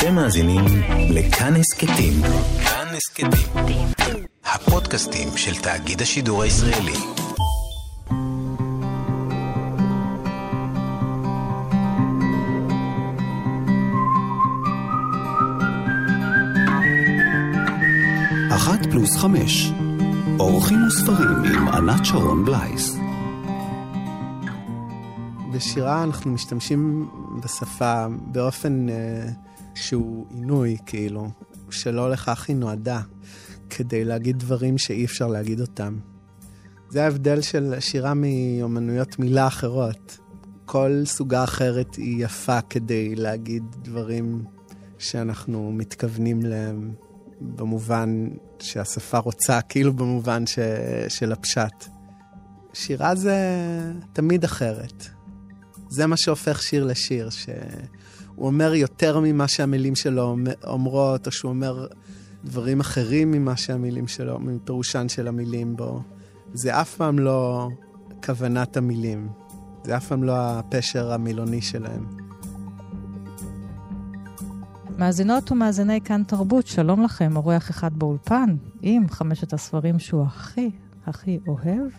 אתם מאזינים לכאן הסכתים. כאן הסכתים. הפודקאסטים של תאגיד השידור הישראלי. אחת פלוס חמש. אורחים וספרים עם ענת שרון בלייס. בשירה אנחנו משתמשים בשפה באופן uh, שהוא עינוי, כאילו, שלא לכך היא נועדה, כדי להגיד דברים שאי אפשר להגיד אותם. זה ההבדל של שירה מאומנויות מילה אחרות. כל סוגה אחרת היא יפה כדי להגיד דברים שאנחנו מתכוונים להם במובן שהשפה רוצה, כאילו במובן ש... של הפשט. שירה זה תמיד אחרת. זה מה שהופך שיר לשיר, שהוא אומר יותר ממה שהמילים שלו אומרות, או שהוא אומר דברים אחרים ממה שהמילים שלו, מפירושן של המילים בו. זה אף פעם לא כוונת המילים. זה אף פעם לא הפשר המילוני שלהם. מאזינות ומאזיני כאן תרבות, שלום לכם, אורח אחד באולפן, עם חמשת הספרים שהוא הכי הכי אוהב.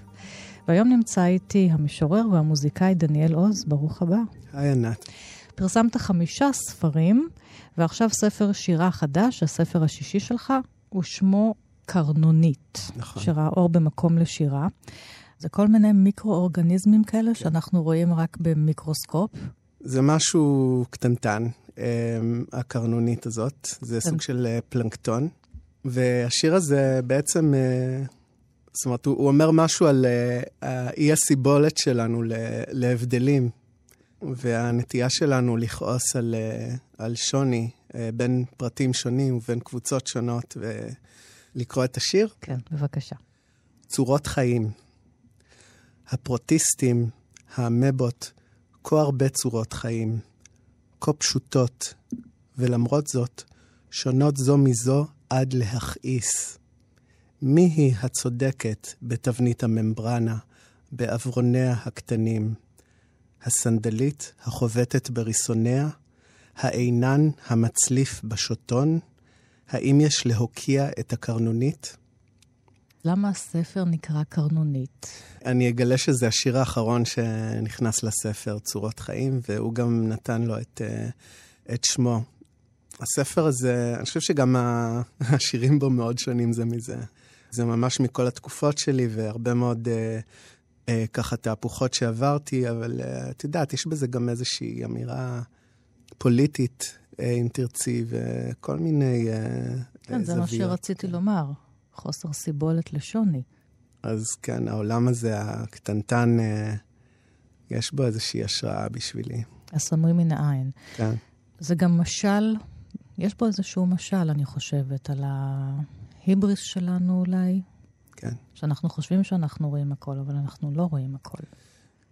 והיום נמצא איתי המשורר והמוזיקאי דניאל עוז, ברוך הבא. היי ענת. פרסמת חמישה ספרים, ועכשיו ספר שירה חדש, הספר השישי שלך, ושמו קרנונית. נכון. שראה אור במקום לשירה. זה כל מיני מיקרו-אורגניזמים כאלה כן. שאנחנו רואים רק במיקרוסקופ. זה משהו קטנטן, אמ, הקרנונית הזאת. זה כן. סוג של אה, פלנקטון. והשיר הזה בעצם אה, זאת אומרת, הוא, הוא אומר משהו על uh, האי הסיבולת שלנו להבדלים, והנטייה שלנו לכעוס על, uh, על שוני uh, בין פרטים שונים ובין קבוצות שונות, ולקרוא את השיר? כן, בבקשה. צורות חיים. הפרוטיסטים, האמבות, כה הרבה צורות חיים, כה פשוטות, ולמרות זאת, שונות זו מזו עד להכעיס. מי היא הצודקת בתבנית הממברנה, בעברוניה הקטנים? הסנדלית החובטת בריסוניה? העינן המצליף בשוטון? האם יש להוקיע את הקרנונית? למה הספר נקרא קרנונית? אני אגלה שזה השיר האחרון שנכנס לספר, צורות חיים, והוא גם נתן לו את, אה, את שמו. הספר הזה, אני חושב שגם השירים בו מאוד שונים זה מזה. זה ממש מכל התקופות שלי, והרבה מאוד אה, אה, ככה תהפוכות שעברתי, אבל אה, את יודעת, יש בזה גם איזושהי אמירה פוליטית, אה, אם תרצי, וכל מיני אה, כן. זה מה שרציתי לומר, חוסר סיבולת לשוני. אז כן, העולם הזה, הקטנטן, אה, יש בו איזושהי השראה בשבילי. הסמוי מן העין. כן. זה גם משל, יש בו איזשהו משל, אני חושבת, על. ההיבריס שלנו אולי. כן. שאנחנו חושבים שאנחנו רואים הכל, אבל אנחנו לא רואים הכל.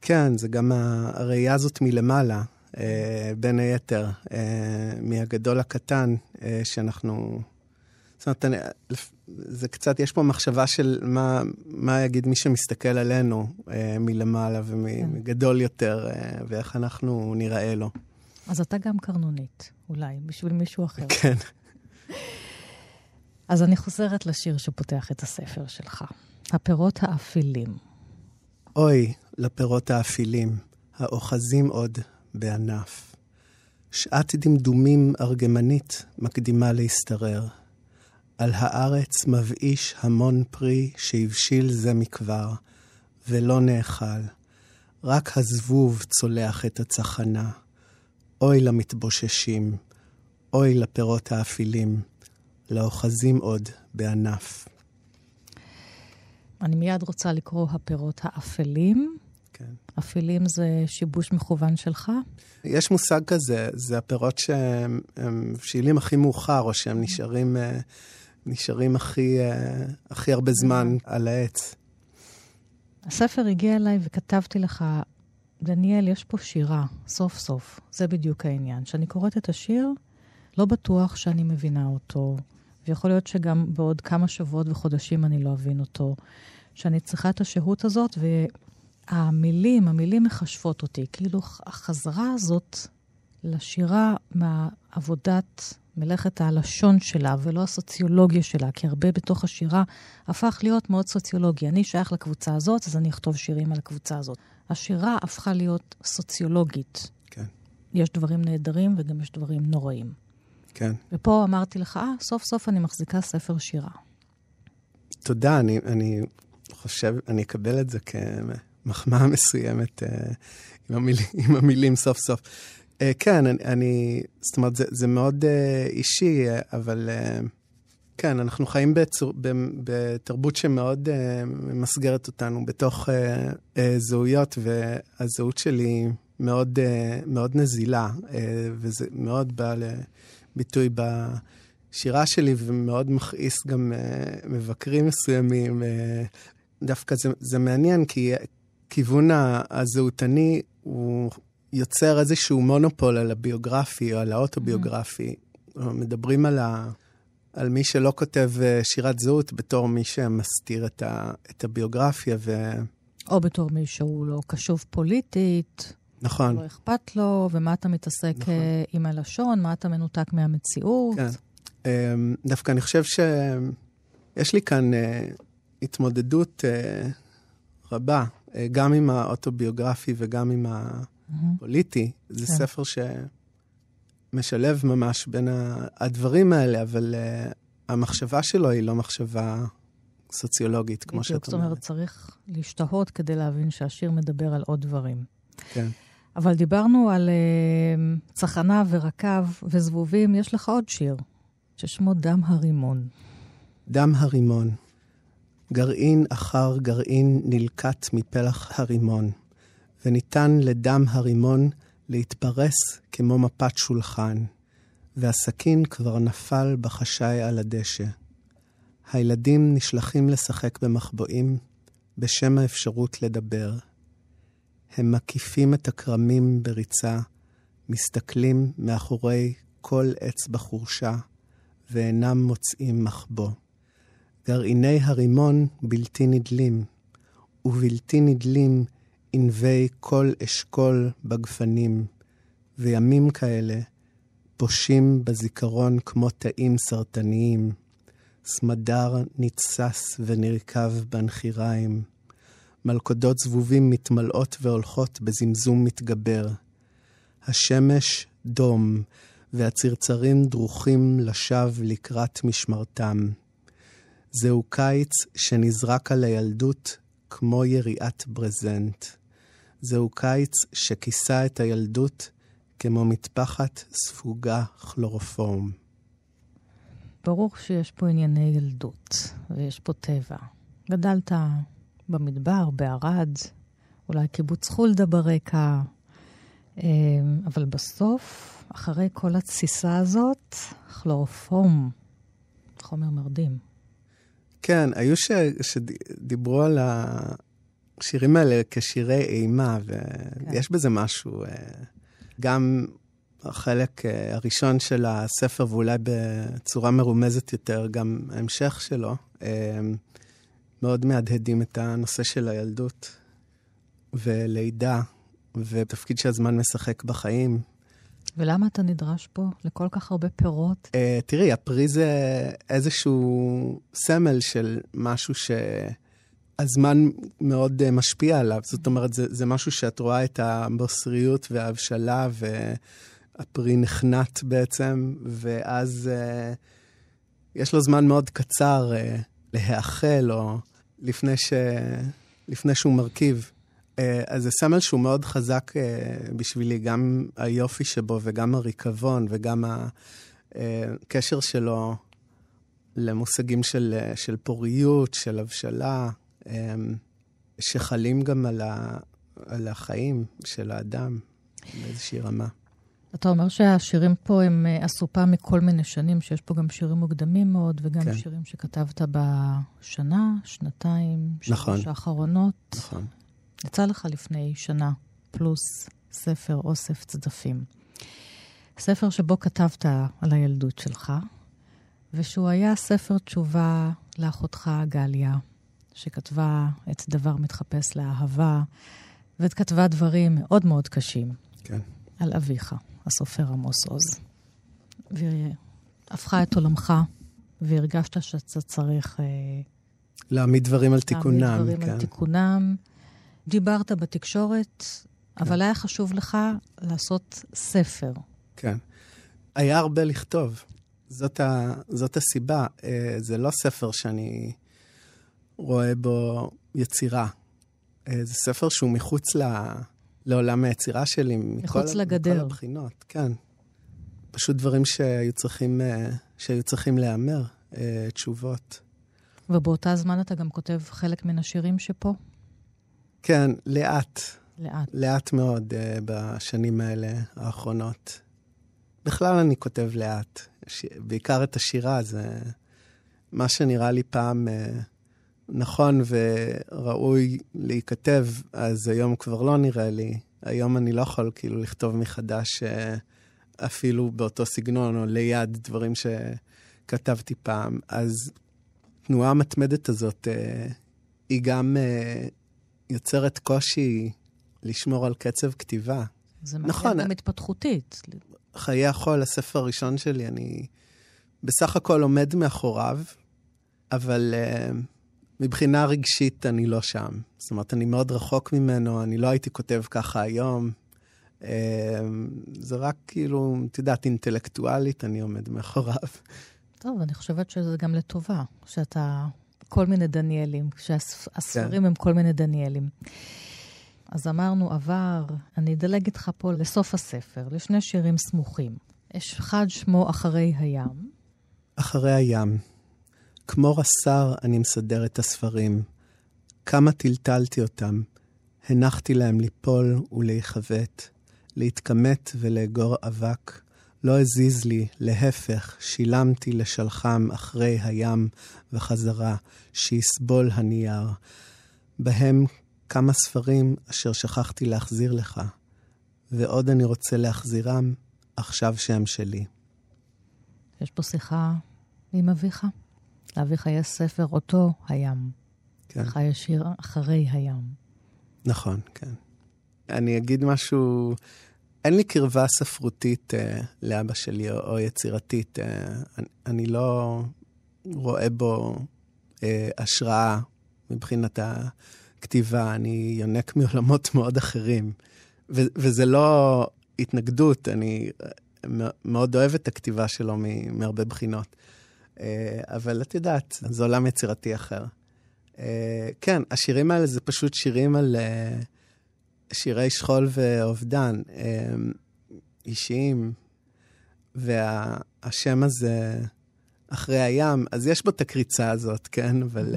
כן, זה גם הראייה הזאת מלמעלה, אה, בין היתר, אה, מהגדול לקטן, אה, שאנחנו... זאת אומרת, אני, זה קצת, יש פה מחשבה של מה, מה יגיד מי שמסתכל עלינו אה, מלמעלה ומגדול כן. יותר, אה, ואיך אנחנו נראה לו. אז אתה גם קרנונית, אולי, בשביל מישהו אחר. כן. אז אני חוזרת לשיר שפותח את הספר שלך, הפירות האפילים. אוי, לפירות האפילים, האוחזים עוד בענף. שעת דמדומים ארגמנית מקדימה להשתרר. על הארץ מבאיש המון פרי שהבשיל זה מכבר, ולא נאכל. רק הזבוב צולח את הצחנה. אוי למתבוששים, אוי לפירות האפילים, לאוחזים עוד בענף. אני מיד רוצה לקרוא הפירות האפלים. כן. אפלים זה שיבוש מכוון שלך? יש מושג כזה, זה הפירות שהם מבשילים הכי מאוחר, או שהם נשארים, אה, נשארים הכי, אה, הכי הרבה זמן על העץ. הספר הגיע אליי וכתבתי לך, דניאל, יש פה שירה, סוף סוף. זה בדיוק העניין. כשאני קוראת את השיר, לא בטוח שאני מבינה אותו, ויכול להיות שגם בעוד כמה שבועות וחודשים אני לא אבין אותו. שאני צריכה את השהות הזאת, והמילים, המילים מחשבות אותי. כאילו, החזרה הזאת לשירה מה, עבודת מלאכת הלשון שלה ולא הסוציולוגיה שלה, כי הרבה בתוך השירה הפך להיות מאוד סוציולוגי. אני שייך לקבוצה הזאת, אז אני אכתוב שירים על הקבוצה הזאת. השירה הפכה להיות סוציולוגית. כן. יש דברים נהדרים וגם יש דברים נוראים. כן. ופה אמרתי לך, אה, סוף סוף אני מחזיקה ספר שירה. תודה, אני, אני חושב, אני אקבל את זה כמחמאה מסוימת אה, עם, המיל, עם המילים סוף סוף. אה, כן, אני, אני, זאת אומרת, זה, זה מאוד אה, אישי, אבל אה, כן, אנחנו חיים בצור, ב, בתרבות שמאוד אה, ממסגרת אותנו בתוך אה, אה, זהויות, והזהות שלי מאוד, אה, מאוד נזילה, אה, וזה מאוד בא לביטוי בשירה שלי, ומאוד מכעיס גם אה, מבקרים מסוימים. אה, דווקא זה, זה מעניין, כי כיוון הזהותני הוא יוצר איזשהו מונופול על הביוגרפי או על האוטוביוגרפי. Mm-hmm. מדברים על, ה, על מי שלא כותב אה, שירת זהות בתור מי שמסתיר את, ה, את הביוגרפיה. ו... או בתור מי שהוא לא קשוב פוליטית. נכון. לא אכפת לו, ומה אתה מתעסק נכון. אה, עם הלשון, מה אתה מנותק מהמציאות. כן. אמ, דווקא אני חושב שיש לי כאן אה, התמודדות רבה, גם עם האוטוביוגרפי וגם עם ה... פוליטי. זה כן. ספר שמשלב ממש בין הדברים האלה, אבל המחשבה שלו היא לא מחשבה סוציולוגית, כמו שאת אומרת. זאת אומרת, צריך להשתהות כדי להבין שהשיר מדבר על עוד דברים. כן. אבל דיברנו על uh, צחנה ורקב וזבובים, יש לך עוד שיר, ששמו דם הרימון. דם הרימון. גרעין אחר גרעין נלקט מפלח הרימון. וניתן לדם הרימון להתפרס כמו מפת שולחן, והסכין כבר נפל בחשאי על הדשא. הילדים נשלחים לשחק במחבואים בשם האפשרות לדבר. הם מקיפים את הכרמים בריצה, מסתכלים מאחורי כל עץ בחורשה, ואינם מוצאים מחבוא. גרעיני הרימון בלתי נדלים, ובלתי נדלים ענבי כל אשכול בגפנים, וימים כאלה פושים בזיכרון כמו תאים סרטניים, סמדר נתסס ונרקב בנחיריים, מלכודות זבובים מתמלאות והולכות בזמזום מתגבר. השמש דום, והצרצרים דרוכים לשווא לקראת משמרתם. זהו קיץ שנזרק על הילדות כמו יריעת ברזנט. זהו קיץ שכיסה את הילדות כמו מטפחת ספוגה כלורופורם. ברור שיש פה ענייני ילדות, ויש פה טבע. גדלת במדבר, בערד, אולי קיבוץ חולדה ברקע, אמ, אבל בסוף, אחרי כל התסיסה הזאת, כלורופורם, חומר מרדים. כן, היו ש... שדיברו על השירים האלה כשירי אימה, ויש כן. בזה משהו. אה, גם החלק אה, הראשון של הספר, ואולי בצורה מרומזת יותר, גם ההמשך שלו, אה, מאוד מהדהדים את הנושא של הילדות ולידה, ותפקיד שהזמן משחק בחיים. ולמה אתה נדרש פה לכל כך הרבה פירות? Uh, תראי, הפרי זה איזשהו סמל של משהו שהזמן מאוד uh, משפיע עליו. זאת אומרת, זה, זה משהו שאת רואה את הבוסריות וההבשלה, והפרי נחנט בעצם, ואז uh, יש לו זמן מאוד קצר uh, להאכל, או לפני, ש... לפני שהוא מרכיב. אה, אז זה סמל שהוא מאוד חזק אה, בשבילי, גם היופי שבו וגם הריקבון וגם הקשר אה, שלו למושגים של, של פוריות, של הבשלה, שחלים גם על, ה, על החיים של האדם באיזושהי רמה. אתה אומר שהשירים פה הם אסופה מכל מיני שנים, שיש פה גם שירים מוקדמים מאוד, וגם כן. שירים שכתבת בשנה, שנתיים, שלוש נכון. האחרונות. נכון. יצא לך לפני שנה פלוס ספר אוסף צדפים. ספר שבו כתבת על הילדות שלך, ושהוא היה ספר תשובה לאחותך גליה, שכתבה את דבר מתחפש לאהבה, וכתבה דברים מאוד מאוד קשים. כן. על אביך, הסופר עמוס עוז. והפכה את עולמך, והרגשת שאתה צריך... אה, להעמיד דברים על תיקונם, להעמיד דברים כן. על תיקונם. דיברת בתקשורת, כן. אבל היה חשוב לך לעשות ספר. כן. היה הרבה לכתוב. זאת, ה, זאת הסיבה. אה, זה לא ספר שאני רואה בו יצירה. אה, זה ספר שהוא מחוץ ל, לעולם היצירה שלי. מחוץ מכל, לגדר. מכל הבחינות, כן. פשוט דברים שהיו צריכים, אה, שהיו צריכים להיאמר, תשובות. ובאותה זמן אתה גם כותב חלק מן השירים שפה? כן, לאט. לאט. לאט מאוד uh, בשנים האלה האחרונות. בכלל אני כותב לאט. ש... בעיקר את השירה, זה מה שנראה לי פעם uh, נכון וראוי להיכתב, אז היום כבר לא נראה לי. היום אני לא יכול כאילו לכתוב מחדש uh, אפילו באותו סגנון או ליד דברים שכתבתי פעם. אז התנועה המתמדת הזאת, uh, היא גם uh, יוצרת קושי לשמור על קצב כתיבה. זה נכון. גם התפתחותית. חיי החול, הספר הראשון שלי, אני בסך הכל עומד מאחוריו, אבל uh, מבחינה רגשית אני לא שם. זאת אומרת, אני מאוד רחוק ממנו, אני לא הייתי כותב ככה היום. Uh, זה רק כאילו, את יודעת, אינטלקטואלית אני עומד מאחוריו. טוב, אני חושבת שזה גם לטובה, שאתה כל מיני דניאלים, שהספרים כן. הם כל מיני דניאלים. אז אמרנו עבר, אני אדלג איתך פה לסוף הספר, לשני שירים סמוכים. יש אחד שמו אחרי הים. אחרי הים. כמו רס"ר אני מסדר את הספרים. כמה טלטלתי אותם. הנחתי להם ליפול ולהיחבט, להתכמת ולאגור אבק. לא הזיז לי, להפך, שילמתי לשלחם אחרי הים וחזרה, שיסבול הנייר. בהם כמה ספרים אשר שכחתי להחזיר לך, ועוד אני רוצה להחזירם עכשיו שהם שלי. יש פה שיחה עם אביך? לאביך יש ספר אותו הים. כן. לך יש שיר אחרי הים. נכון, כן. אני אגיד משהו, אין לי קרבה ספרותית אה, לאבא שלי או, או יצירתית. אה, אני, אני לא רואה בו אה, השראה מבחינת הכתיבה, אני יונק מעולמות מאוד אחרים. ו, וזה לא התנגדות, אני אה, מאוד אוהב את הכתיבה שלו מהרבה בחינות. אה, אבל את יודעת, זה עולם יצירתי אחר. אה, כן, השירים האלה זה פשוט שירים על שירי שכול ואובדן, אישיים, והשם הזה אחרי הים, אז יש בו את הקריצה הזאת, כן? אבל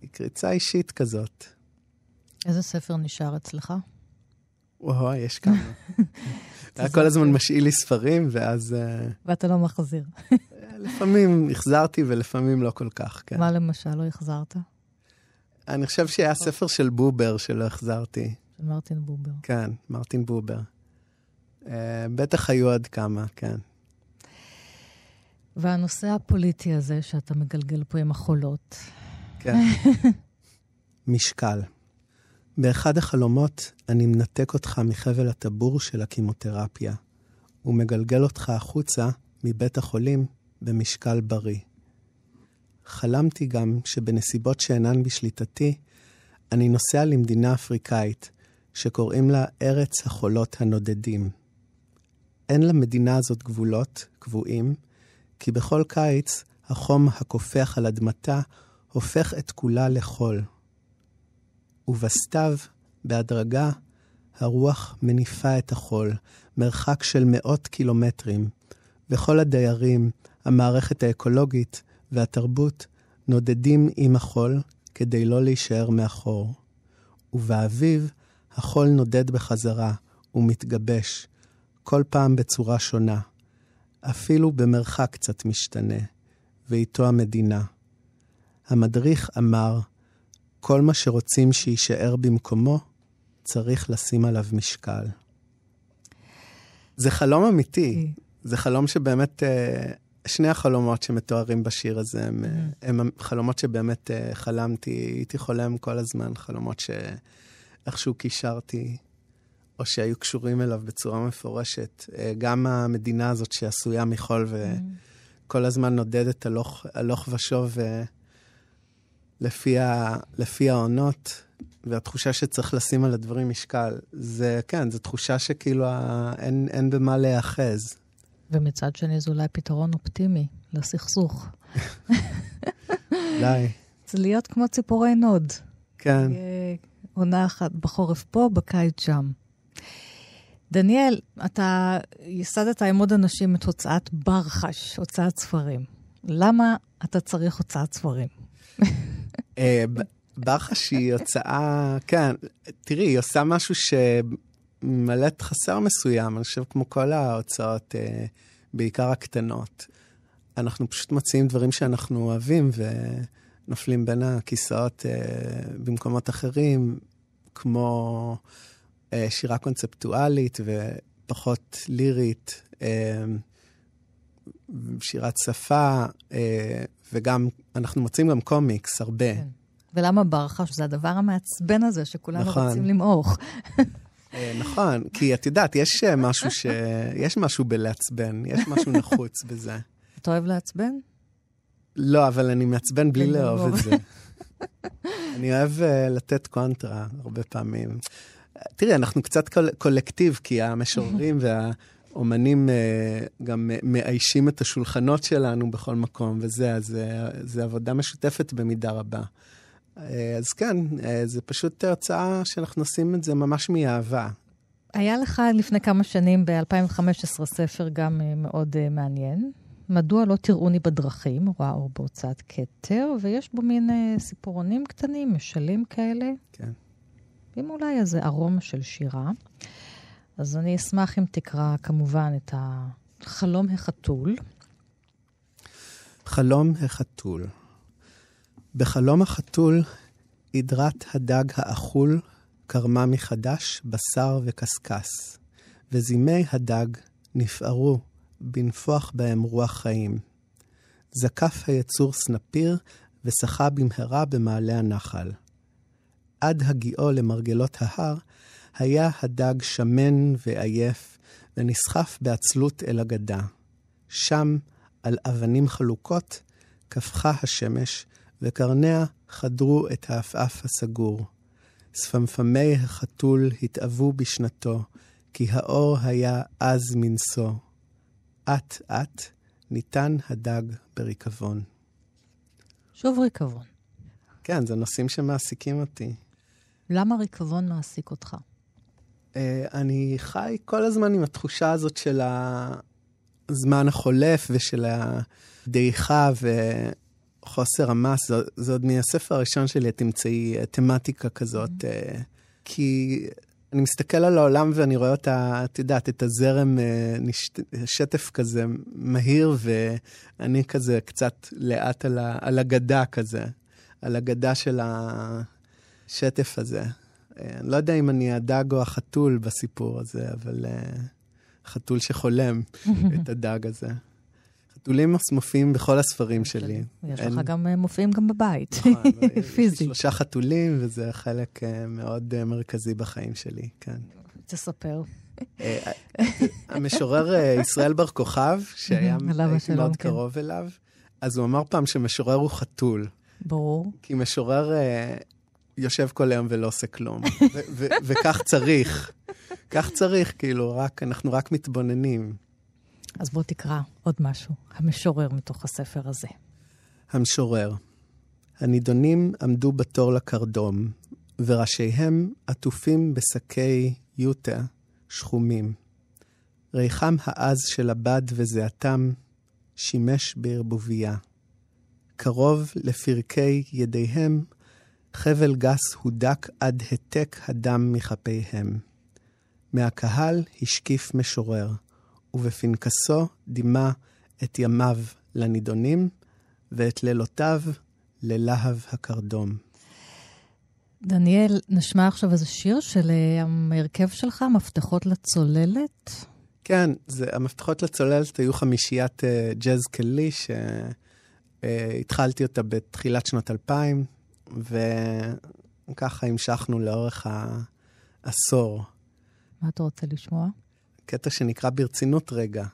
היא קריצה אישית כזאת. איזה ספר נשאר אצלך? וואו, יש כמה. היה כל הזמן משאיל לי ספרים, ואז... אה, ואתה לא מחזיר. לפעמים החזרתי ולפעמים לא כל כך, כן. מה למשל לא החזרת? אני חושב שהיה ספר של בובר שלא החזרתי. של מרטין בובר. כן, מרטין בובר. אה, בטח היו עוד כמה, כן. והנושא הפוליטי הזה שאתה מגלגל פה עם החולות. כן. משקל. באחד החלומות אני מנתק אותך מחבל הטבור של הקימותרפיה, ומגלגל אותך החוצה מבית החולים במשקל בריא. חלמתי גם שבנסיבות שאינן בשליטתי, אני נוסע למדינה אפריקאית, שקוראים לה ארץ החולות הנודדים. אין למדינה הזאת גבולות קבועים, כי בכל קיץ החום הקופח על אדמתה הופך את כולה לחול. ובסתיו, בהדרגה, הרוח מניפה את החול, מרחק של מאות קילומטרים, וכל הדיירים, המערכת האקולוגית והתרבות נודדים עם החול כדי לא להישאר מאחור. ובאביב, החול נודד בחזרה ומתגבש, כל פעם בצורה שונה. אפילו במרחק קצת משתנה, ואיתו המדינה. המדריך אמר, כל מה שרוצים שיישאר במקומו, צריך לשים עליו משקל. זה חלום אמיתי. זה חלום שבאמת, אה, שני החלומות שמתוארים בשיר הזה הם, mm-hmm. הם חלומות שבאמת אה, חלמתי, הייתי חולם כל הזמן, חלומות שאיכשהו קישרתי או שהיו קשורים אליו בצורה מפורשת. אה, גם המדינה הזאת שעשויה מחול וכל הזמן נודדת הלוך, הלוך ושוב אה, לפי, ה, לפי העונות, והתחושה שצריך לשים על הדברים משקל, זה, כן, זו תחושה שכאילו ה, אין, אין במה להיאחז. ומצד שני זה אולי פתרון אופטימי לסכסוך. אולי. זה להיות כמו ציפורי נוד. כן. עונה אחת בחורף פה, בקיץ שם. דניאל, אתה ייסדת עם עוד אנשים את הוצאת ברחש, הוצאת ספרים. למה אתה צריך הוצאת ספרים? אה, ברחש היא הוצאה, כן, תראי, היא עושה משהו שממלאת חסר מסוים, אני חושב כמו כל ההוצאות, אה, בעיקר הקטנות. אנחנו פשוט מציעים דברים שאנחנו אוהבים ונופלים בין הכיסאות אה, במקומות אחרים, כמו שירה קונספטואלית ופחות לירית, שירת שפה, וגם, אנחנו מוצאים גם קומיקס, הרבה. כן. ולמה ברחש? זה הדבר המעצבן הזה שכולנו נכון. רוצים למעוך. נכון, כי את יודעת, יש משהו, ש... יש משהו בלעצבן, יש משהו נחוץ בזה. אתה אוהב לעצבן? לא, אבל אני מעצבן בלי לאהוב את זה. אני אוהב uh, לתת קונטרה הרבה פעמים. תראי, אנחנו קצת קול- קולקטיב, כי המשוררים והאומנים uh, גם מאיישים את השולחנות שלנו בכל מקום, וזה, אז זה עבודה משותפת במידה רבה. אז כן, זה פשוט הרצאה שאנחנו עושים את זה ממש מאהבה. היה לך לפני כמה שנים, ב-2015, ספר גם מאוד מעניין. מדוע לא תראוני בדרכים, אור בהוצאת כתר, ויש בו מין סיפורונים קטנים, משלים כאלה. כן. עם אולי איזה ארום של שירה. אז אני אשמח אם תקרא כמובן את החלום החתול. חלום החתול. בחלום החתול, עדרת הדג האכול קרמה מחדש בשר וקשקש, וזימי הדג נפערו בנפוח בהם רוח חיים. זקף היצור סנפיר ושחה במהרה במעלה הנחל. עד הגיעו למרגלות ההר, היה הדג שמן ועייף, ונסחף בעצלות אל הגדה. שם, על אבנים חלוקות, קפחה השמש, וקרניה חדרו את העפעף הסגור. שפמפמי החתול התאוו בשנתו, כי האור היה עז מנשוא. אט-אט ניתן הדג בריקבון. שוב ריקבון. כן, זה נושאים שמעסיקים אותי. למה ריקבון מעסיק אותך? Uh, אני חי כל הזמן עם התחושה הזאת של הזמן החולף ושל הדעיכה, חוסר המס, זה, זה עוד מהספר הראשון שלי, את תמצאי תמטיקה כזאת. Mm-hmm. כי אני מסתכל על העולם ואני רואה אותה, את יודעת, את הזרם, אה, שטף כזה מהיר, ואני כזה קצת לאט על, ה, על הגדה כזה, על הגדה של השטף הזה. אה, אני לא יודע אם אני הדג או החתול בסיפור הזה, אבל חתול שחולם את הדג הזה. חתולים מופיעים בכל הספרים שלי. יש לך גם, אה, מופיעים גם בבית, פיזית. יש שלושה חתולים, וזה חלק אה, מאוד אה, מרכזי בחיים שלי, כן. תספר. המשורר ישראל בר כוכב, שהיה מאוד כן. קרוב אליו, אז הוא אמר פעם שמשורר הוא חתול. ברור. כי משורר יושב כל היום ולא עושה כלום, וכך צריך. כך צריך, כאילו, רק, אנחנו רק מתבוננים. אז בוא תקרא עוד משהו, המשורר מתוך הספר הזה. המשורר. הנידונים עמדו בתור לקרדום, וראשיהם עטופים בשקי יוטה שחומים. ריחם העז של הבד וזיעתם שימש בערבוביה. קרוב לפרקי ידיהם, חבל גס הודק עד התק הדם מכפיהם. מהקהל השקיף משורר. ובפנקסו דימה את ימיו לנידונים, ואת לילותיו ללהב הקרדום. דניאל, נשמע עכשיו איזה שיר של אה, ההרכב שלך, מפתחות לצוללת? כן, זה, המפתחות לצוללת היו חמישיית uh, ג'אז כלי, שהתחלתי uh, אותה בתחילת שנות 2000, וככה המשכנו לאורך העשור. מה אתה רוצה לשמוע? קטע שנקרא ברצינות רגע.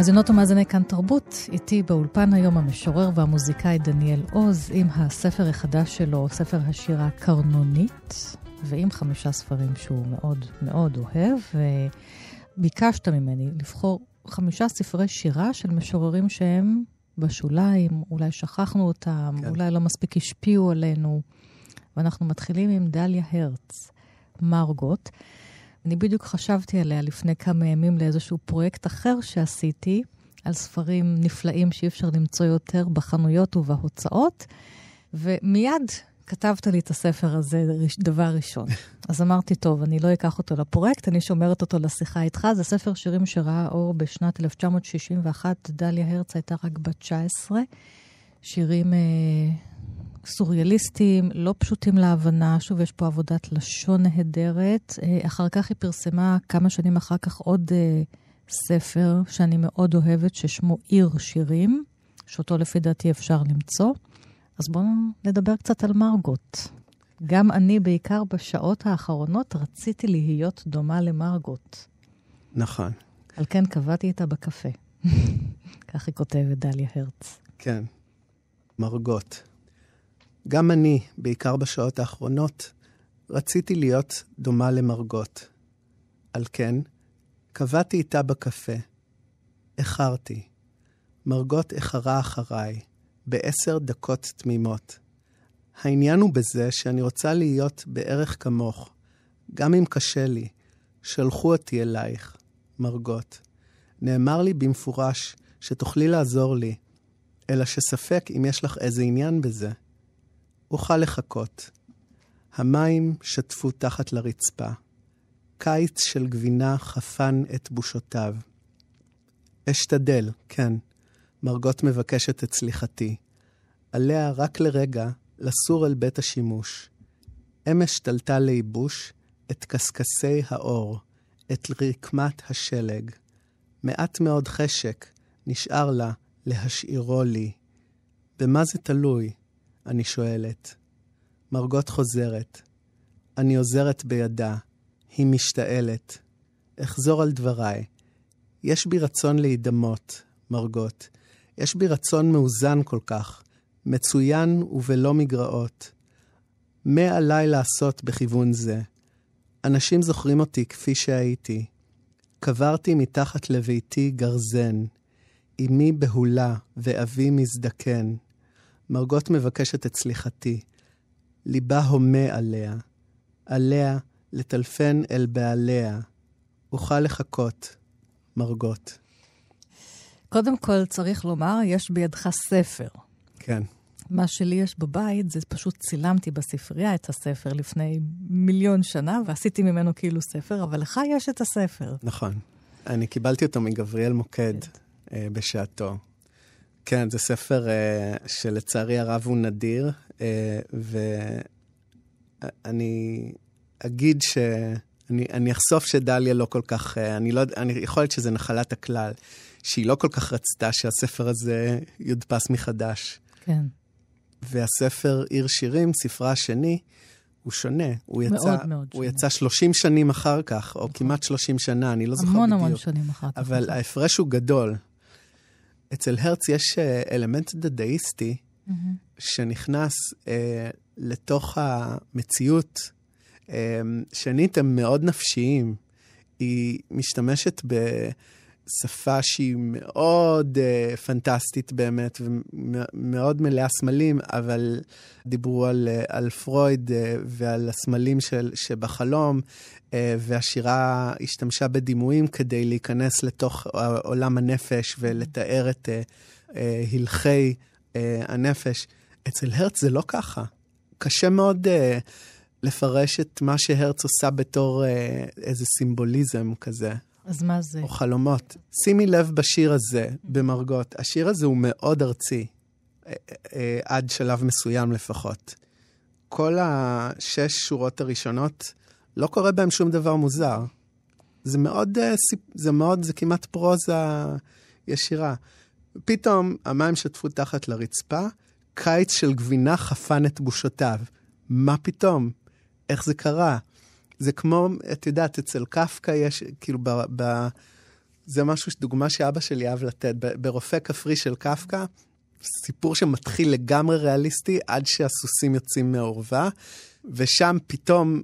מאזינות ומאזיני כאן תרבות, איתי באולפן היום המשורר והמוזיקאי דניאל עוז, עם הספר החדש שלו, ספר השירה קרנונית, ועם חמישה ספרים שהוא מאוד מאוד אוהב. וביקשת ממני לבחור חמישה ספרי שירה של משוררים שהם בשוליים, אולי שכחנו אותם, כן. אולי לא מספיק השפיעו עלינו. ואנחנו מתחילים עם דליה הרץ, מרגוט. אני בדיוק חשבתי עליה לפני כמה ימים לאיזשהו פרויקט אחר שעשיתי, על ספרים נפלאים שאי אפשר למצוא יותר בחנויות ובהוצאות, ומיד כתבת לי את הספר הזה דבר ראשון. אז אמרתי, טוב, אני לא אקח אותו לפרויקט, אני שומרת אותו לשיחה איתך. זה ספר שירים שראה אור בשנת 1961, דליה הרץ הייתה רק בת 19. שירים אה, סוריאליסטיים, לא פשוטים להבנה. שוב, יש פה עבודת לשון נהדרת. אה, אחר כך היא פרסמה, כמה שנים אחר כך, עוד uh, ספר שאני מאוד אוהבת, ששמו עיר שירים, שאותו לפי דעתי אפשר למצוא. אז בואו נדבר קצת על מרגוט. גם אני, בעיקר בשעות האחרונות, רציתי להיות דומה למרגוט. נכון. על כן קבעתי איתה בקפה. כך היא כותבת, דליה הרץ. כן, מרגוט. גם אני, בעיקר בשעות האחרונות, רציתי להיות דומה למרגות. על כן, קבעתי איתה בקפה. איחרתי. מרגות איחרה אחריי, בעשר דקות תמימות. העניין הוא בזה שאני רוצה להיות בערך כמוך, גם אם קשה לי. שלחו אותי אלייך, מרגות. נאמר לי במפורש שתוכלי לעזור לי, אלא שספק אם יש לך איזה עניין בזה. אוכל לחכות. המים שטפו תחת לרצפה. קיץ של גבינה חפן את בושותיו. אשתדל, כן, מרגות מבקשת את סליחתי. עליה רק לרגע לסור אל בית השימוש. אמש תלתה לייבוש את קשקשי האור, את רקמת השלג. מעט מאוד חשק נשאר לה להשאירו לי. במה זה תלוי? אני שואלת. מרגות חוזרת. אני עוזרת בידה. היא משתעלת. אחזור על דבריי. יש בי רצון להידמות, מרגות. יש בי רצון מאוזן כל כך, מצוין ובלא מגרעות. מה עליי לעשות בכיוון זה? אנשים זוכרים אותי כפי שהייתי. קברתי מתחת לביתי גרזן. אמי בהולה ואבי מזדקן. מרגות מבקשת את סליחתי. ליבה הומה עליה. עליה לטלפן אל בעליה. אוכל לחכות, מרגות. קודם כל, צריך לומר, יש בידך ספר. כן. מה שלי יש בבית, זה פשוט צילמתי בספרייה את הספר לפני מיליון שנה, ועשיתי ממנו כאילו ספר, אבל לך יש את הספר. נכון. אני קיבלתי אותו מגבריאל מוקד כן. uh, בשעתו. כן, זה ספר uh, שלצערי הרב הוא נדיר, uh, ואני אגיד ש... אני, אני אחשוף שדליה לא כל כך, uh, אני לא, אני, יכול להיות שזה נחלת הכלל, שהיא לא כל כך רצתה שהספר הזה יודפס מחדש. כן. והספר עיר שירים, ספרה השני, הוא שונה. הוא מאוד יצא, מאוד הוא שונה. יצא 30 שנים אחר כך, או כמעט 30 שנה, אני לא זוכר המון בדיוק. המון שנים אחר כך. אבל נכון. ההפרש הוא גדול. אצל הרץ יש אה, אלמנט דדאיסטי מהמם. שנכנס אה, לתוך המציאות. אה, שנית, הם מאוד נפשיים. היא משתמשת בשפה שהיא מאוד אה, פנטסטית באמת, ומאוד מלאה סמלים, אבל דיברו על, אה, על פרויד אה, ועל הסמלים של, שבחלום, אה, והשירה השתמשה בדימויים כדי להיכנס לתוך עולם הנפש ולתאר את אה, אה, הלכי אה, הנפש. אצל הרץ זה לא ככה. קשה מאוד אה, לפרש את מה שהרץ עושה בתור אה, איזה סימבוליזם כזה, אז מה זה? או חלומות. שימי לב בשיר הזה, במרגות. השיר הזה הוא מאוד ארצי, אה, אה, עד שלב מסוים לפחות. כל השש שורות הראשונות, לא קורה בהם שום דבר מוזר. זה מאוד, אה, זה מאוד, זה כמעט פרוזה ישירה. פתאום המים שטפו תחת לרצפה, קיץ של גבינה חפן את בושותיו. מה פתאום? איך זה קרה? זה כמו, את יודעת, אצל קפקא יש, כאילו, ב, ב, זה משהו, דוגמה שאבא שלי אהב לתת. ברופא כפרי של קפקא, סיפור שמתחיל לגמרי ריאליסטי עד שהסוסים יוצאים מהעורווה, ושם פתאום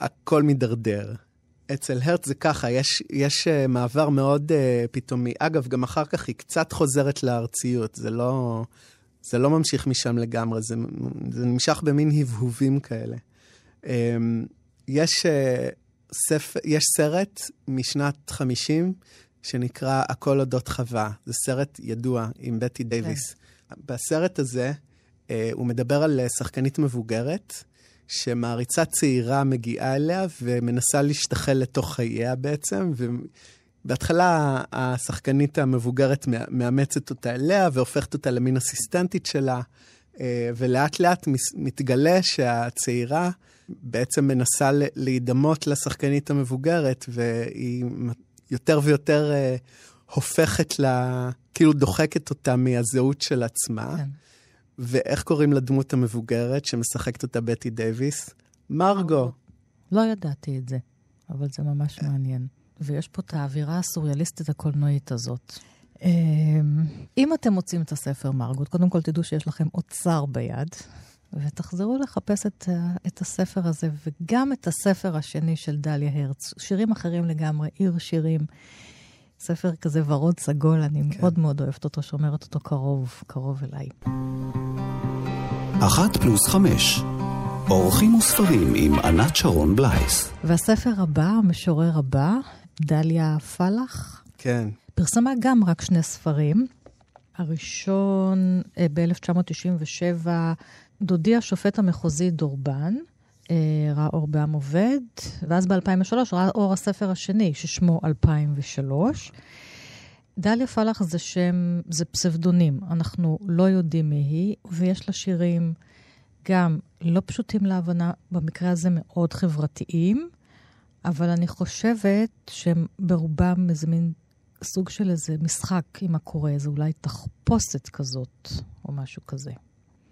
הכל מידרדר. אצל הרץ זה ככה, יש, יש uh, מעבר מאוד uh, פתאומי. אגב, גם אחר כך היא קצת חוזרת לארציות, זה לא, זה לא ממשיך משם לגמרי, זה, זה נמשך במין הבהובים כאלה. Um, יש, uh, ספר, יש סרט משנת 50 שנקרא הכל אודות חווה. זה סרט ידוע עם בטי דייוויס. בסרט הזה uh, הוא מדבר על uh, שחקנית מבוגרת, שמעריצה צעירה מגיעה אליה ומנסה להשתחל לתוך חייה בעצם, ובהתחלה השחקנית המבוגרת מא- מאמצת אותה אליה והופכת אותה למין אסיסטנטית שלה, אה, ולאט לאט מתגלה שהצעירה בעצם מנסה להידמות לשחקנית המבוגרת, והיא יותר ויותר אה, הופכת לה, כאילו דוחקת אותה מהזהות של עצמה. כן. ואיך קוראים לדמות המבוגרת שמשחקת אותה בטי דייוויס? מרגו. לא ידעתי את זה, אבל זה ממש מעניין. ויש פה את האווירה הסוריאליסטית הקולנועית הזאת. אמ, אם אתם מוצאים את הספר מרגוט, קודם כל תדעו שיש לכם אוצר ביד, ותחזרו לחפש את, את הספר הזה, וגם את הספר השני של דליה הרץ. שירים אחרים לגמרי, עיר שירים. ספר כזה ורוד סגול, אני כן. מאוד מאוד אוהבת אותו, שומרת אותו קרוב, קרוב אליי. אחת פלוס חמש. אורחים וספרים עם ענת שרון בלייס. והספר הבא, המשורר הבא, דליה פלח, כן. פרסמה גם רק שני ספרים. הראשון אה, ב-1997, דודי השופט המחוזי דורבן, אה, ראה אור בעם עובד, ואז ב-2003 ראה אור הספר השני, ששמו 2003. דליה פלח זה שם, זה פסבדונים, אנחנו לא יודעים מי היא, ויש לה שירים גם לא פשוטים להבנה, במקרה הזה מאוד חברתיים, אבל אני חושבת שהם ברובם איזה מין סוג של איזה משחק עם הקורא, זה אולי תחפושת כזאת, או משהו כזה.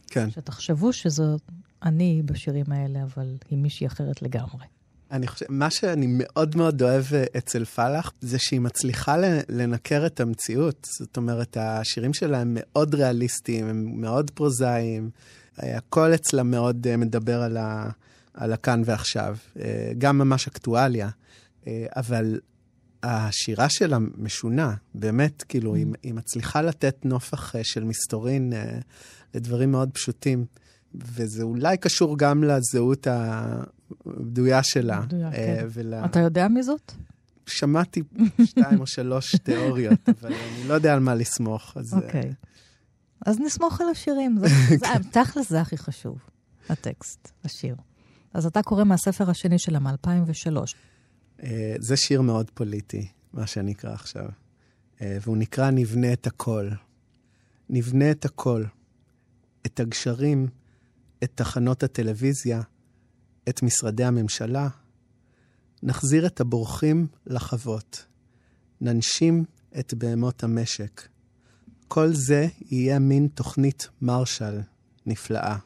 כן. שתחשבו שזו אני בשירים האלה, אבל היא מישהי אחרת לגמרי. אני חושב, מה שאני מאוד מאוד אוהב אה, אצל פלח, זה שהיא מצליחה לנקר את המציאות. זאת אומרת, השירים שלה הם מאוד ריאליסטיים, הם מאוד פרוזאיים. אה, הכל אצלה מאוד אה, מדבר על, ה, על הכאן ועכשיו. גם ממש אקטואליה. אבל השירה שלה משונה, באמת, כאילו, היא, היא מצליחה לתת נופח אה, של מסתורין אה, לדברים מאוד פשוטים. וזה אולי קשור גם לזהות הבדויה שלה. מדויק, אה, כן. ול... אתה יודע מי זאת? שמעתי שתיים או שלוש תיאוריות, אבל אני לא יודע על מה לסמוך. אז, אוקיי. אז נסמוך על השירים. זה, זה, תכל'ס זה הכי חשוב, הטקסט, השיר. אז אתה קורא מהספר השני שלה, מ-2003. אה, זה שיר מאוד פוליטי, מה שאני אקרא עכשיו. אה, והוא נקרא נבנה את הכל. נבנה את הכל. את הגשרים, את תחנות הטלוויזיה, את משרדי הממשלה. נחזיר את הבורחים לחוות. ננשים את בהמות המשק. כל זה יהיה מין תוכנית מרשל נפלאה.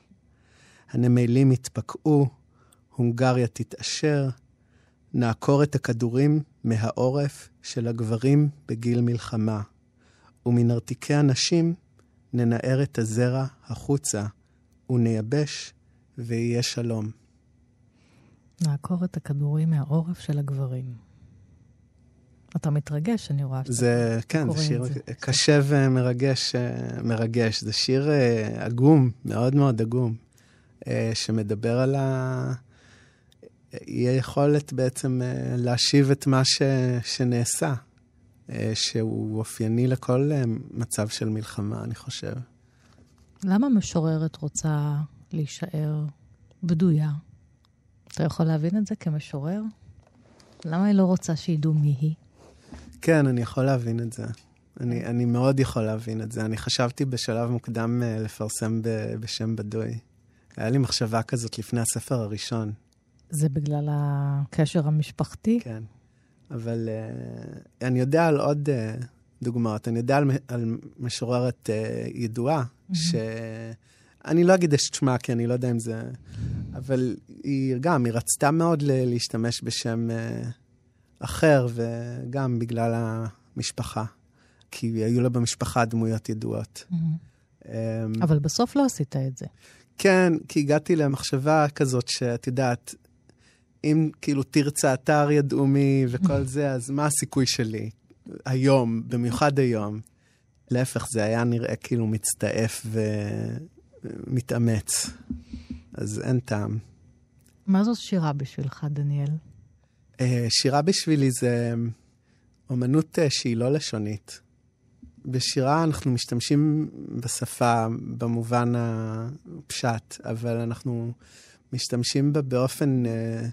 הנמלים יתפקעו, הונגריה תתעשר, נעקור את הכדורים מהעורף של הגברים בגיל מלחמה, ומנרתיקי הנשים ננער את הזרע החוצה, ונייבש ויהיה שלום. נעקור את הכדורים מהעורף של הגברים. אתה מתרגש, אני רואה שאתה זה, כן, זה שיר זה. קשה ומרגש, אה, מרגש. זה שיר אה, עגום, מאוד מאוד עגום, אה, שמדבר על ה... אי היכולת בעצם אה, להשיב את מה ש... שנעשה, אה, שהוא אופייני לכל אה, מצב של מלחמה, אני חושב. למה משוררת רוצה להישאר בדויה? אתה יכול להבין את זה כמשורר? למה היא לא רוצה שידעו מי היא? כן, אני יכול להבין את זה. אני, אני מאוד יכול להבין את זה. אני חשבתי בשלב מוקדם לפרסם ב, בשם בדוי. היה לי מחשבה כזאת לפני הספר הראשון, זה בגלל הקשר המשפחתי? כן. אבל uh, אני יודע על עוד uh, דוגמאות. אני יודע על, על משוררת uh, ידועה, ש... אני לא אגיד את שמה, כי אני לא יודע אם זה... אבל היא גם, היא רצתה מאוד ל- להשתמש בשם uh, אחר, וגם בגלל המשפחה. כי היו לה במשפחה דמויות ידועות. מהמם. Um, אבל בסוף לא עשית את זה. כן, כי הגעתי למחשבה כזאת שאת יודעת, אם כאילו תרצה אתר ידעו מי וכל זה, אז מה הסיכוי שלי היום, במיוחד היום? להפך, זה היה נראה כאילו מצטעף ומתאמץ. אז אין טעם. מה זאת שירה בשבילך, דניאל? אה, שירה בשבילי זה אומנות אה, שהיא לא לשונית. בשירה אנחנו משתמשים בשפה במובן הפשט, אבל אנחנו משתמשים בה באופן אה,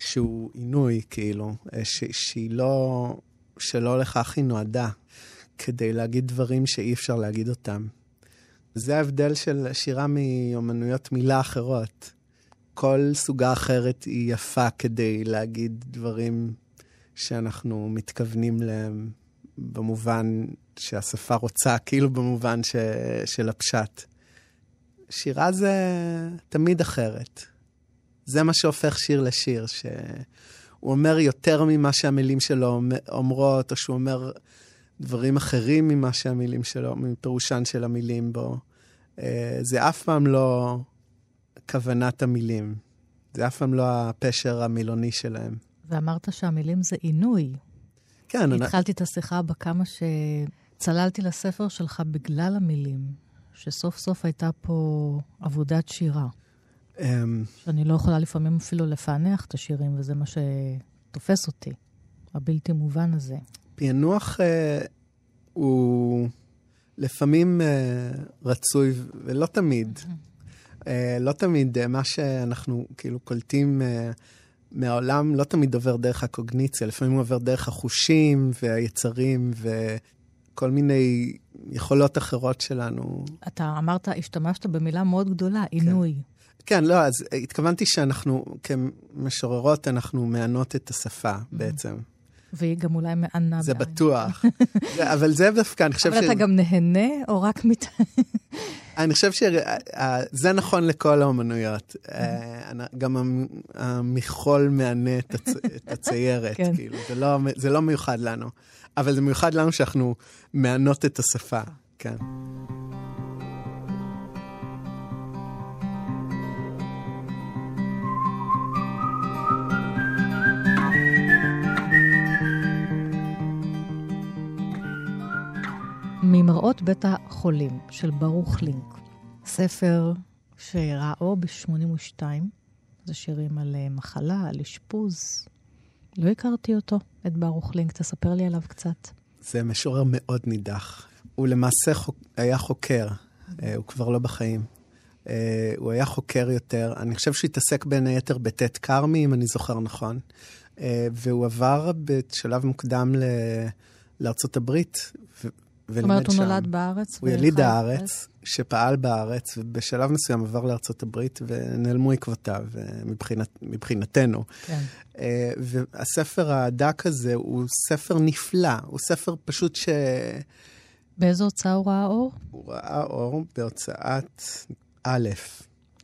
שהוא עינוי, כאילו, אה, ש- שהיא לא, שלא לכך היא נועדה, כדי להגיד דברים שאי אפשר להגיד אותם. זה ההבדל של שירה מאומנויות מילה אחרות. כל סוגה אחרת היא יפה כדי להגיד דברים שאנחנו מתכוונים להם במובן שהשפה רוצה, כאילו במובן ש... של הפשט. שירה זה תמיד אחרת. זה מה שהופך שיר לשיר, שהוא אומר יותר ממה שהמילים שלו אומרות, או שהוא אומר דברים אחרים ממה שהמילים שלו, מפירושן של המילים בו. אה, זה אף פעם לא כוונת המילים. זה אף פעם לא הפשר המילוני שלהם. ואמרת שהמילים זה עינוי. כן, אני... התחלתי את השיחה בכמה שצללתי לספר שלך בגלל המילים, שסוף סוף הייתה פה עבודת שירה. אמ, שאני לא יכולה לפעמים אפילו לפענח את השירים, וזה מה שתופס אותי, הבלתי מובן הזה. פענוח אה, הוא לפעמים אה, רצוי, ולא תמיד. אה, לא תמיד אה, מה שאנחנו כאילו קולטים אה, מהעולם לא תמיד עובר דרך הקוגניציה, לפעמים הוא עובר דרך החושים והיצרים וכל מיני יכולות אחרות שלנו. אתה אמרת, השתמשת במילה מאוד גדולה, עינוי. כן, לא, אז התכוונתי שאנחנו כמשוררות, אנחנו מענות את השפה בעצם. והיא גם אולי מענה זה בעין. בטוח. אבל זה דווקא, אני חושב אבל אתה גם נהנה, או רק מת... אני חושב שזה נכון לכל האומנויות. אה, גם המ- המכחול מענה את הצ- את הציירת, כן. כאילו, זה לא- זה לא מיוחד לנו. אבל זה מיוחד לנו שאנחנו מענות את השפה, כן. ממראות בית החולים של ברוך לינק, ספר שראה אור ב-82, זה שירים על אה, מחלה, על אשפוז. לא הכרתי אותו, את ברוך לינק, תספר לי עליו קצת. זה משורר מאוד נידח. הוא למעשה חוק, היה חוקר, אה, הוא כבר לא בחיים. אה, הוא היה חוקר יותר, אני חושב שהוא התעסק בין היתר בט' כרמי, אם אני זוכר נכון. והוא עבר בשלב מוקדם ל... לארצות הברית, ו... זאת ולימד אומרת, הוא שם. נולד בארץ? הוא יליד? הארץ, שפעל בארץ, ובשלב מסוים עבר לארצות הברית, ונעלמו עקבותיו, מבחינת, מבחינתנו. כן. אה, והספר הדק הזה הוא ספר נפלא, הוא ספר פשוט שהוא באיזו הוצאה הוא ראה אור? ראה אור בהוצאת א'.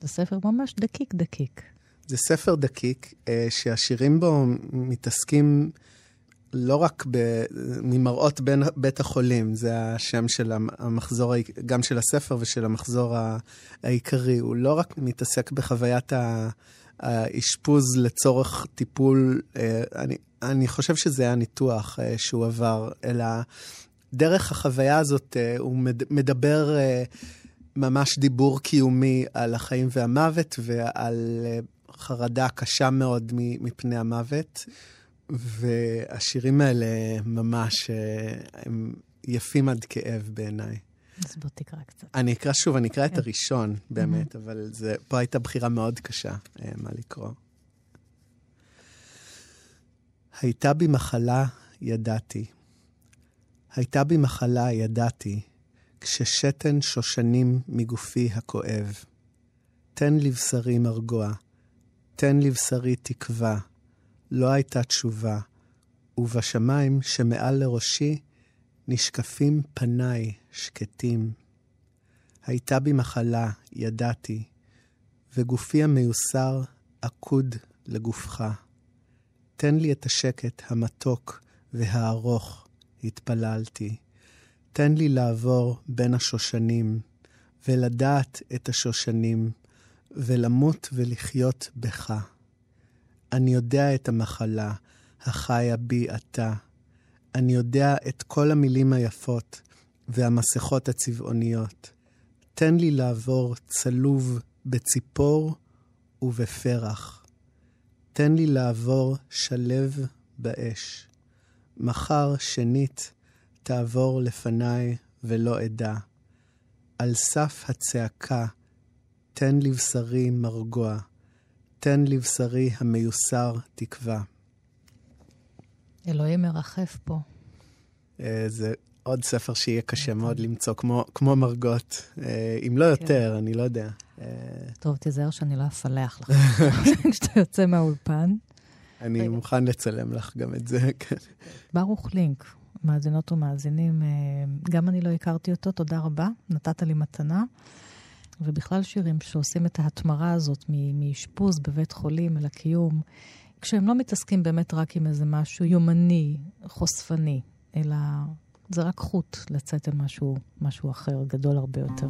זה ספר ממש דקיק דקיק. זה ספר דקיק, אה, שהשירים בו מתעסקים לא רק ב, ממראות בין בית החולים, זה השם של המחזור, גם של הספר ושל המחזור העיקרי. הוא לא רק מתעסק בחוויית האשפוז לצורך טיפול, אה, אני, אני חושב שזה היה ניתוח אה, שהוא עבר, אלא דרך החוויה הזאת הוא מדבר ממש דיבור קיומי על החיים והמוות ועל חרדה קשה מאוד מפני המוות. והשירים האלה ממש, אה, הם יפים עד כאב בעיניי. אז בוא תקרא קצת. אני אקרא שוב, אני אקרא את כן. הראשון, באמת. אבל זה, פה הייתה בחירה מאוד קשה אה, מה לקרוא. הייתה בי מחלה, ידעתי. הייתה בי מחלה, ידעתי, כששתן שושנים מגופי הכואב. תן לבשרי מרגוע, תן לבשרי תקווה. לא הייתה תשובה, ובשמיים שמעל לראשי נשקפים פניי שקטים. הייתה בי מחלה, ידעתי, וגופי המיוסר עקוד לגופך. תן לי את השקט המתוק והארוך, התפללתי. תן לי לעבור בין השושנים, ולדעת את השושנים, ולמות ולחיות בך. אני יודע את המחלה החיה בי עתה. אני יודע את כל המילים היפות והמסכות הצבעוניות. תן לי לעבור צלוב בציפור ובפרח. תן לי לעבור שלב באש. מחר שנית תעבור לפניי ולא אדע. על סף הצעקה תן לבשרי מרגוע. תן לבשרי המיוסר תקווה. אלוהים מרחף פה. אה, זה עוד ספר שיהיה קשה נכון. מאוד למצוא, כמו, כמו מרגות, אה, אם לא כן. יותר, אני לא יודע. אה, טוב, תיזהר שאני לא אפלח לך כשאתה יוצא מהאולפן. אני מוכן לצלם לך גם את זה, כן. ברוך לינק, מאזינות ומאזינים, גם אני לא הכרתי אותו, תודה רבה, נתת לי מתנה. ובכלל שירים שעושים את ההתמרה הזאת מאשפוז בבית חולים אל הקיום, כשהם לא מתעסקים באמת רק עם איזה משהו יומני, חושפני, אלא זה רק חוט לצאת אל משהו, משהו אחר, גדול הרבה יותר.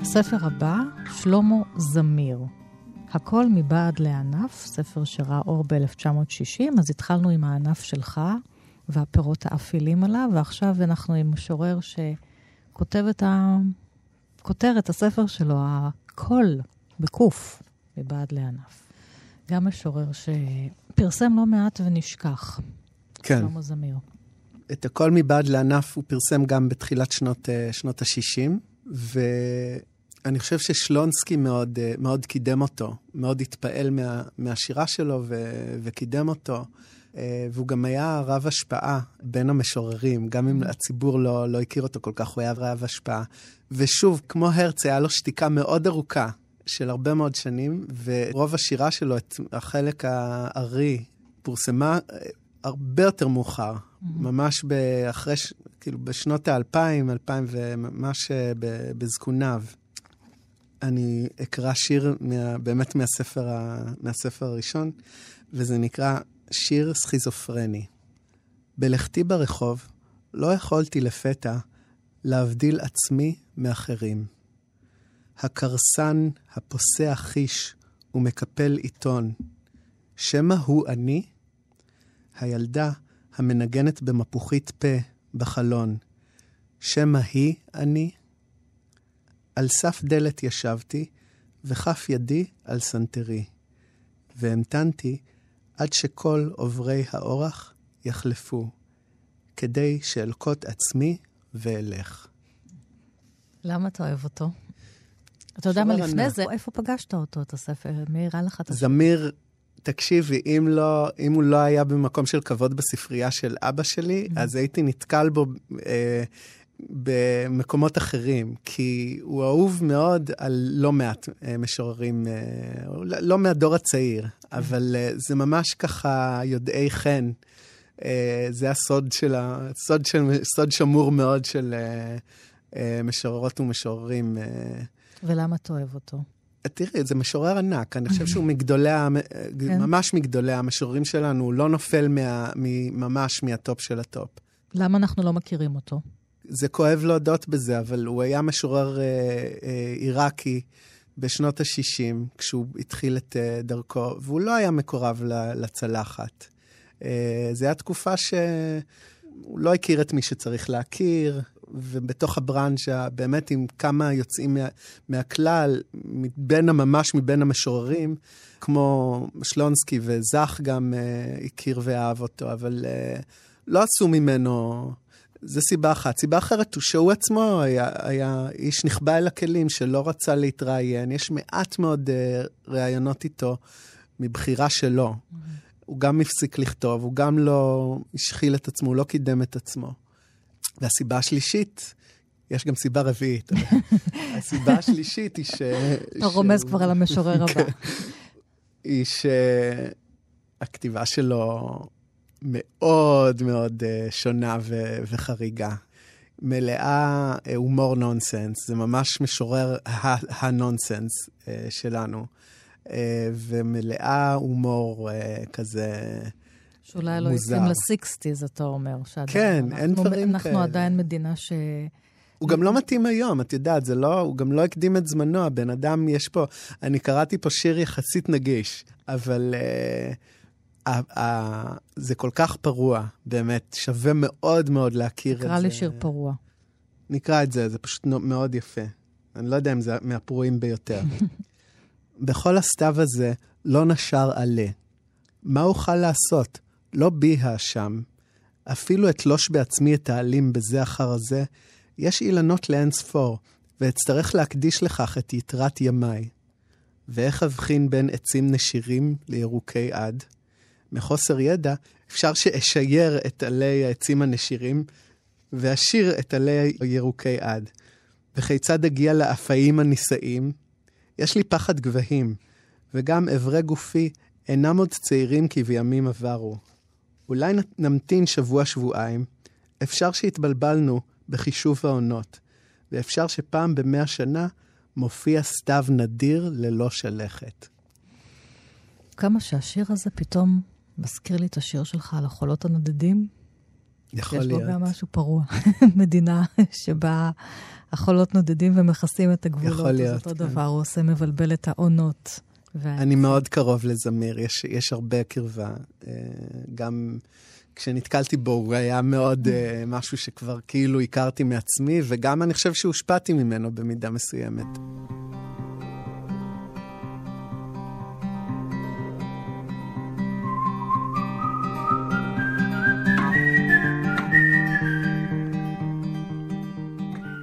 הספר הבא, שלמה זמיר. הכל מבעד לענף, ספר שראה אור ב-1960, אז התחלנו עם הענף שלך והפירות האפילים עליו, ועכשיו אנחנו עם משורר שכותב את הכותרת, הספר שלו, הכל, בקוף, מבעד לענף. גם משורר שפרסם לא מעט ונשכח. כן. שלמה זמיר. את הכל מבעד לענף הוא פרסם גם בתחילת שנות, אה, שנות ה-60, ו... אני חושב ששלונסקי מאוד, אה, מאוד קידם אותו, מאוד התפעל מה, מהשירה שלו ו, וקידם אותו. אה, והוא גם היה רב השפעה בין המשוררים, גם אם הציבור לא, לא הכיר אותו כל כך, הוא היה רב השפעה. ושוב, כמו הרץ, היה לו שתיקה מאוד ארוכה של הרבה מאוד שנים, ורוב השירה שלו, את החלק הארי, פורסמה אה, הרבה יותר מאוחר, mm-hmm. ממש אחרי, כאילו בשנות האלפיים, אלפיים וממש בזקוניו. אני אקרא שיר מה, באמת מהספר, ה, מהספר הראשון, וזה נקרא שיר סכיזופרני. בלכתי ברחוב לא יכולתי לפתע להבדיל עצמי מאחרים. הקרסן הפוסע חיש ומקפל עיתון, שמא הוא אני? הילדה המנגנת במפוחית פה בחלון, שמא היא אני? על סף דלת ישבתי, וכף ידי על סנטרי, והמתנתי עד שכל עוברי האורח יחלפו, כדי שאלקוט עצמי ואלך. למה אתה אוהב אותו? אתה יודע מה לפני זה, איפה פגשת אותו, את הספר? מי הראה לך את הספר? זמיר, תקשיבי, אם, לא, אם הוא לא היה במקום של כבוד בספרייה של אבא שלי, mm-hmm. אז הייתי נתקל בו אה, במקומות אחרים, כי הוא אהוב מאוד על לא מעט אה, משוררים, אה, לא מהדור הצעיר, אבל אה, זה ממש ככה יודעי חן זה הסוד של ה... סוד, של, סוד שמור מאוד של משוררות ומשוררים. ולמה אתה אוהב אותו? תראי, זה משורר ענק, אני חושב שהוא מגדולי, כן. ממש מגדולי המשוררים שלנו, הוא לא נופל מה, ממש מהטופ של הטופ. למה אנחנו לא מכירים אותו? זה כואב להודות בזה, אבל הוא היה משורר אה, אה, עיראקי בשנות ה-60, כשהוא התחיל את אה, דרכו, והוא לא היה מקורב לצלחת. אה, זו הייתה תקופה שהוא לא הכיר את מי שצריך להכיר, ובתוך הברנז'ה, באמת עם כמה יוצאים מה, מהכלל, מבין הממש מבין המשוררים, כמו שלונסקי וזך גם אה, הכיר ואהב אותו, אבל אה, לא עשו ממנו... זה סיבה אחת. סיבה אחרת הוא שהוא עצמו היה, היה איש נכבה אל הכלים שלא רצה להתראיין. יש מעט מאוד uh, ראיונות איתו מבחירה שלו. Mm-hmm. הוא גם הפסיק לכתוב, הוא גם לא השחיל את עצמו, הוא לא קידם את עצמו. והסיבה השלישית, יש גם סיבה רביעית. הסיבה השלישית היא ש... אתה רומז כבר על המשורר הבא. כן. היא שהכתיבה שלו מאוד מאוד uh, שונה ו- וחריגה. מלאה uh, הומור נונסנס, זה ממש משורר הנונסנס uh, שלנו. ומלאה הומור כזה שאולי לא. יוצאים לסיקסטיז, אתה אומר. כן, אנחנו- אין דברים אנחנו כאלה. עדיין מדינה ש... הוא גם לא מתאים היום, את יודעת, זה לא, הוא גם לא הקדים את זמנו, הבן אדם, יש פה, אני קראתי פה שיר יחסית נגיש, אבל uh, זה כל כך פרוע, באמת, שווה מאוד מאוד להכיר את זה. קרא לי שיר פרוע. נקרא את זה, זה פשוט מאוד יפה. אני לא יודע אם זה מהפרועים ביותר. בכל הסתיו הזה לא נשר עלה. מה אוכל לעשות? לא בי האשם. אפילו אתלוש בעצמי את העלים בזה אחר הזה, יש אילנות לאין ספור, ואצטרך להקדיש לכך את יתרת ימיי. ואיך אבחין בין עצים נשירים לירוקי עד? מחוסר ידע, אפשר שאשייר את עלי העצים הנשירים, ואשיר את עלי ירוקי עד. וכיצד אגיע לאפאים הנישאים? יש לי פחד גבהים, וגם אברי גופי אינם עוד צעירים כבימים עברו. אולי נמתין שבוע-שבועיים, אפשר שהתבלבלנו בחישוב העונות, ואפשר שפעם במאה שנה מופיע סתיו נדיר ללא שלכת. כמה שהשיר הזה פתאום מזכיר לי את השיר שלך על החולות הנודדים. יכול יש להיות. בו גם משהו פרוע. מדינה שבה החולות נודדים ומכסים את הגבולות. יכול להיות, אז אותו כן. דבר, הוא עושה מבלבל את העונות. וה- אני מאוד קרוב לזמיר, יש, יש הרבה קרבה. אה, גם כשנתקלתי בו, הוא היה מאוד אה, משהו שכבר כאילו הכרתי מעצמי, וגם אני חושב שהושפעתי ממנו במידה מסוימת.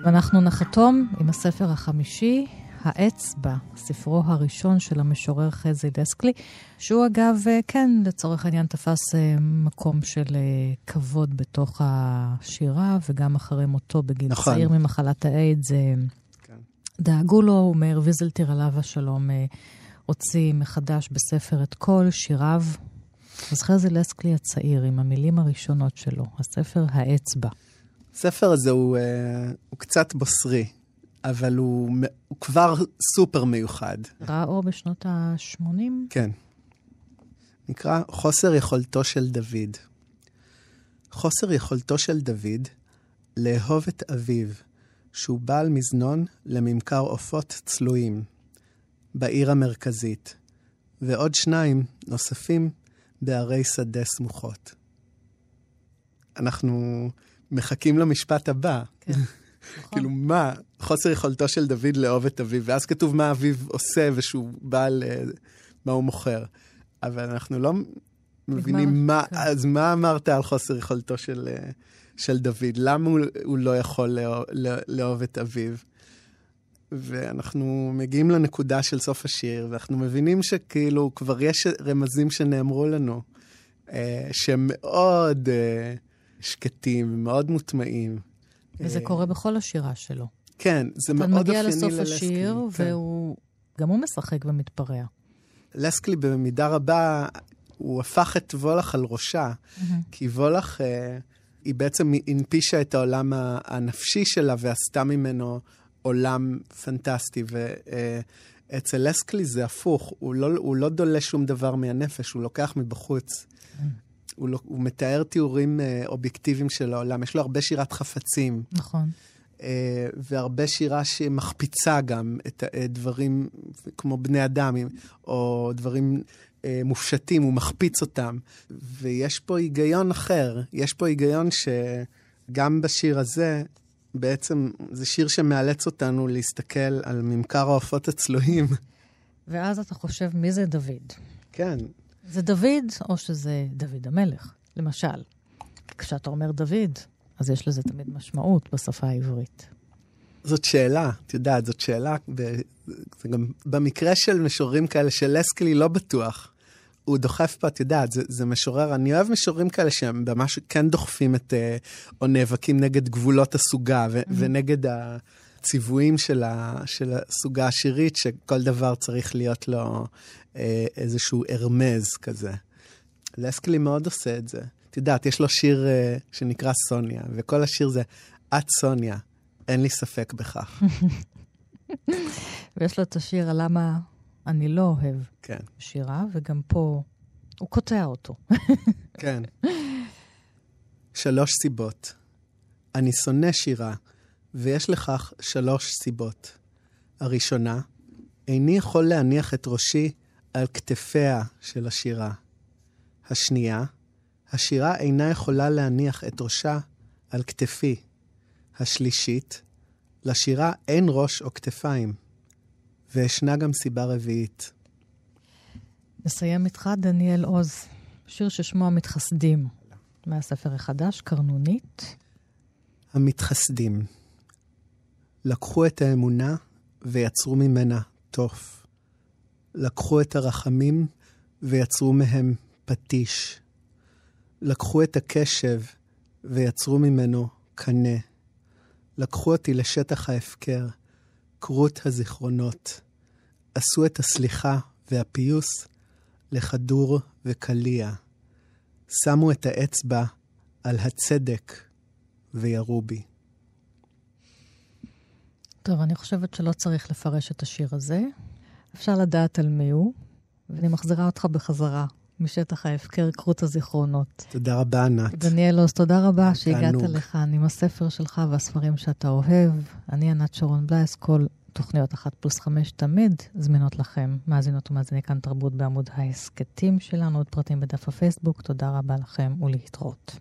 ואנחנו נחתום עם הספר החמישי, האצבע, ספרו הראשון של המשורר חזי לסקלי, שהוא אגב, אה, כן, לצורך העניין תפס אה, מקום של אה, כבוד בתוך השירה, וגם אחרי מותו בגיל נכון. צעיר ממחלת האיידס. כן. דאגו לו, ומאיר ויזלטיר עליו השלום הוציא מחדש בספר את כל שיריו. אז חזי לסקלי הצעיר, עם המילים הראשונות שלו, הספר האצבע. הספר הזה הוא, אה, הוא קצת בוסרי, אבל הוא, הוא כבר סופר מיוחד. ראה אור בשנות ה-80? כן. נקרא חוסר יכולתו של דוד. חוסר יכולתו של דוד לאהוב את אביו, שהוא בעל מזנון לממכר עופות צלויים, בעיר המרכזית, ועוד שניים נוספים בערי שדה סמוכות. אנחנו מחכים למשפט הבא. כן. כאילו, מה? חוסר יכולתו של דוד לאהוב את אביו, ואז כתוב מה אביו עושה ושהוא בעל, מה הוא מוכר. אבל אנחנו לא מבינים מה, כן. אז מה אמרת על חוסר יכולתו של, אה, של דוד? למה הוא, הוא לא יכול לאהוב, לא- לאהוב את אביו? ואנחנו מגיעים לנקודה של סוף השיר, ואנחנו מבינים שכאילו כבר יש רמזים שנאמרו לנו, אה, שהם מאוד אה, שקטים, מאוד מוטמעים. וזה אה, קורה בכל השירה שלו. כן, זה אתה מאוד מגיע אופייני לסוף ללסקלי. השיר, כן. והוא... גם הוא משחק ומתפרע. לסקלי במידה רבה הוא הפך את וולך על ראשה, כי וולך, אה, היא בעצם הנפישה את העולם הנפשי שלה ועשתה ממנו עולם פנטסטי. ואצל אה, לסקלי זה הפוך, הוא לא, הוא לא דולה שום דבר מהנפש, הוא לוקח מבחוץ. הוא, לא, הוא מתאר תיאורים אה, אובייקטיביים של העולם. יש לו הרבה שירת חפצים. נכון. אה, והרבה שירה שמחפיצה גם את אה, דברים כמו בני אדם, או דברים אה, מופשטים, הוא מחפיץ אותם. ויש פה היגיון אחר, יש פה היגיון שגם בשיר הזה, בעצם זה שיר שמאלץ אותנו להסתכל על ממכר העופות הצלויים. ואז אתה חושב, מי זה דוד? כן. זה דוד, או שזה דוד המלך, למשל. כשאתה אומר דוד, אז יש לזה תמיד משמעות בשפה העברית. זאת שאלה, את יודעת, זאת שאלה, זה גם במקרה של משוררים כאלה של לסקלי לא בטוח. הוא דוחף פה, את יודעת, זה, זה משורר, אני אוהב משוררים כאלה שהם ממש כן דוחפים את, אה, או נאבקים נגד גבולות הסוגה ו, mm-hmm. ונגד הציוויים של, ה, של הסוגה השירית, שכל דבר צריך להיות לו אה, איזשהו הרמז כזה. לסקלי מאוד עושה את זה. את יודעת, יש לו שיר uh, שנקרא סוניה, וכל השיר זה, את סוניה, אין לי ספק בכך. ויש לו את השיר למה אני לא אוהב כן. שירה, וגם פה הוא קוטע אותו. כן. שלוש סיבות. אני שונא שירה, ויש לכך שלוש סיבות. הראשונה, איני יכול להניח את ראשי על כתפיה של השירה. השנייה, השירה אינה יכולה להניח את ראשה על כתפי. השלישית, לשירה אין ראש או כתפיים. וישנה גם סיבה רביעית. נסיים איתך, דניאל עוז, שיר ששמו המתחסדים, מהספר החדש, קרנונית. המתחסדים. לקחו את האמונה ויצרו ממנה תוף. לקחו את הרחמים ויצרו מהם פטיש. לקחו את הקשב ויצרו ממנו קנה. לקחו אותי לשטח ההפקר, כרות הזיכרונות. עשו את הסליחה והפיוס לכדור וקליע. שמו את האצבע על הצדק וירו בי. טוב, אני חושבת שלא צריך לפרש את השיר הזה. אפשר לדעת על מי הוא, ואני מחזירה אותך בחזרה משטח ההפקר, כרות הזיכרונות. תודה רבה, ענת. דניאל עוז, תודה רבה שהגעת לכאן עם הספר שלך והספרים שאתה אוהב. אני ענת שרון בלייס, כל תוכניות אחת פלוס חמש תמיד זמינות לכם, מאזינות ומאזיני כאן תרבות בעמוד ההסכתים שלנו, עוד פרטים בדף הפייסבוק. תודה רבה לכם ולהתראות.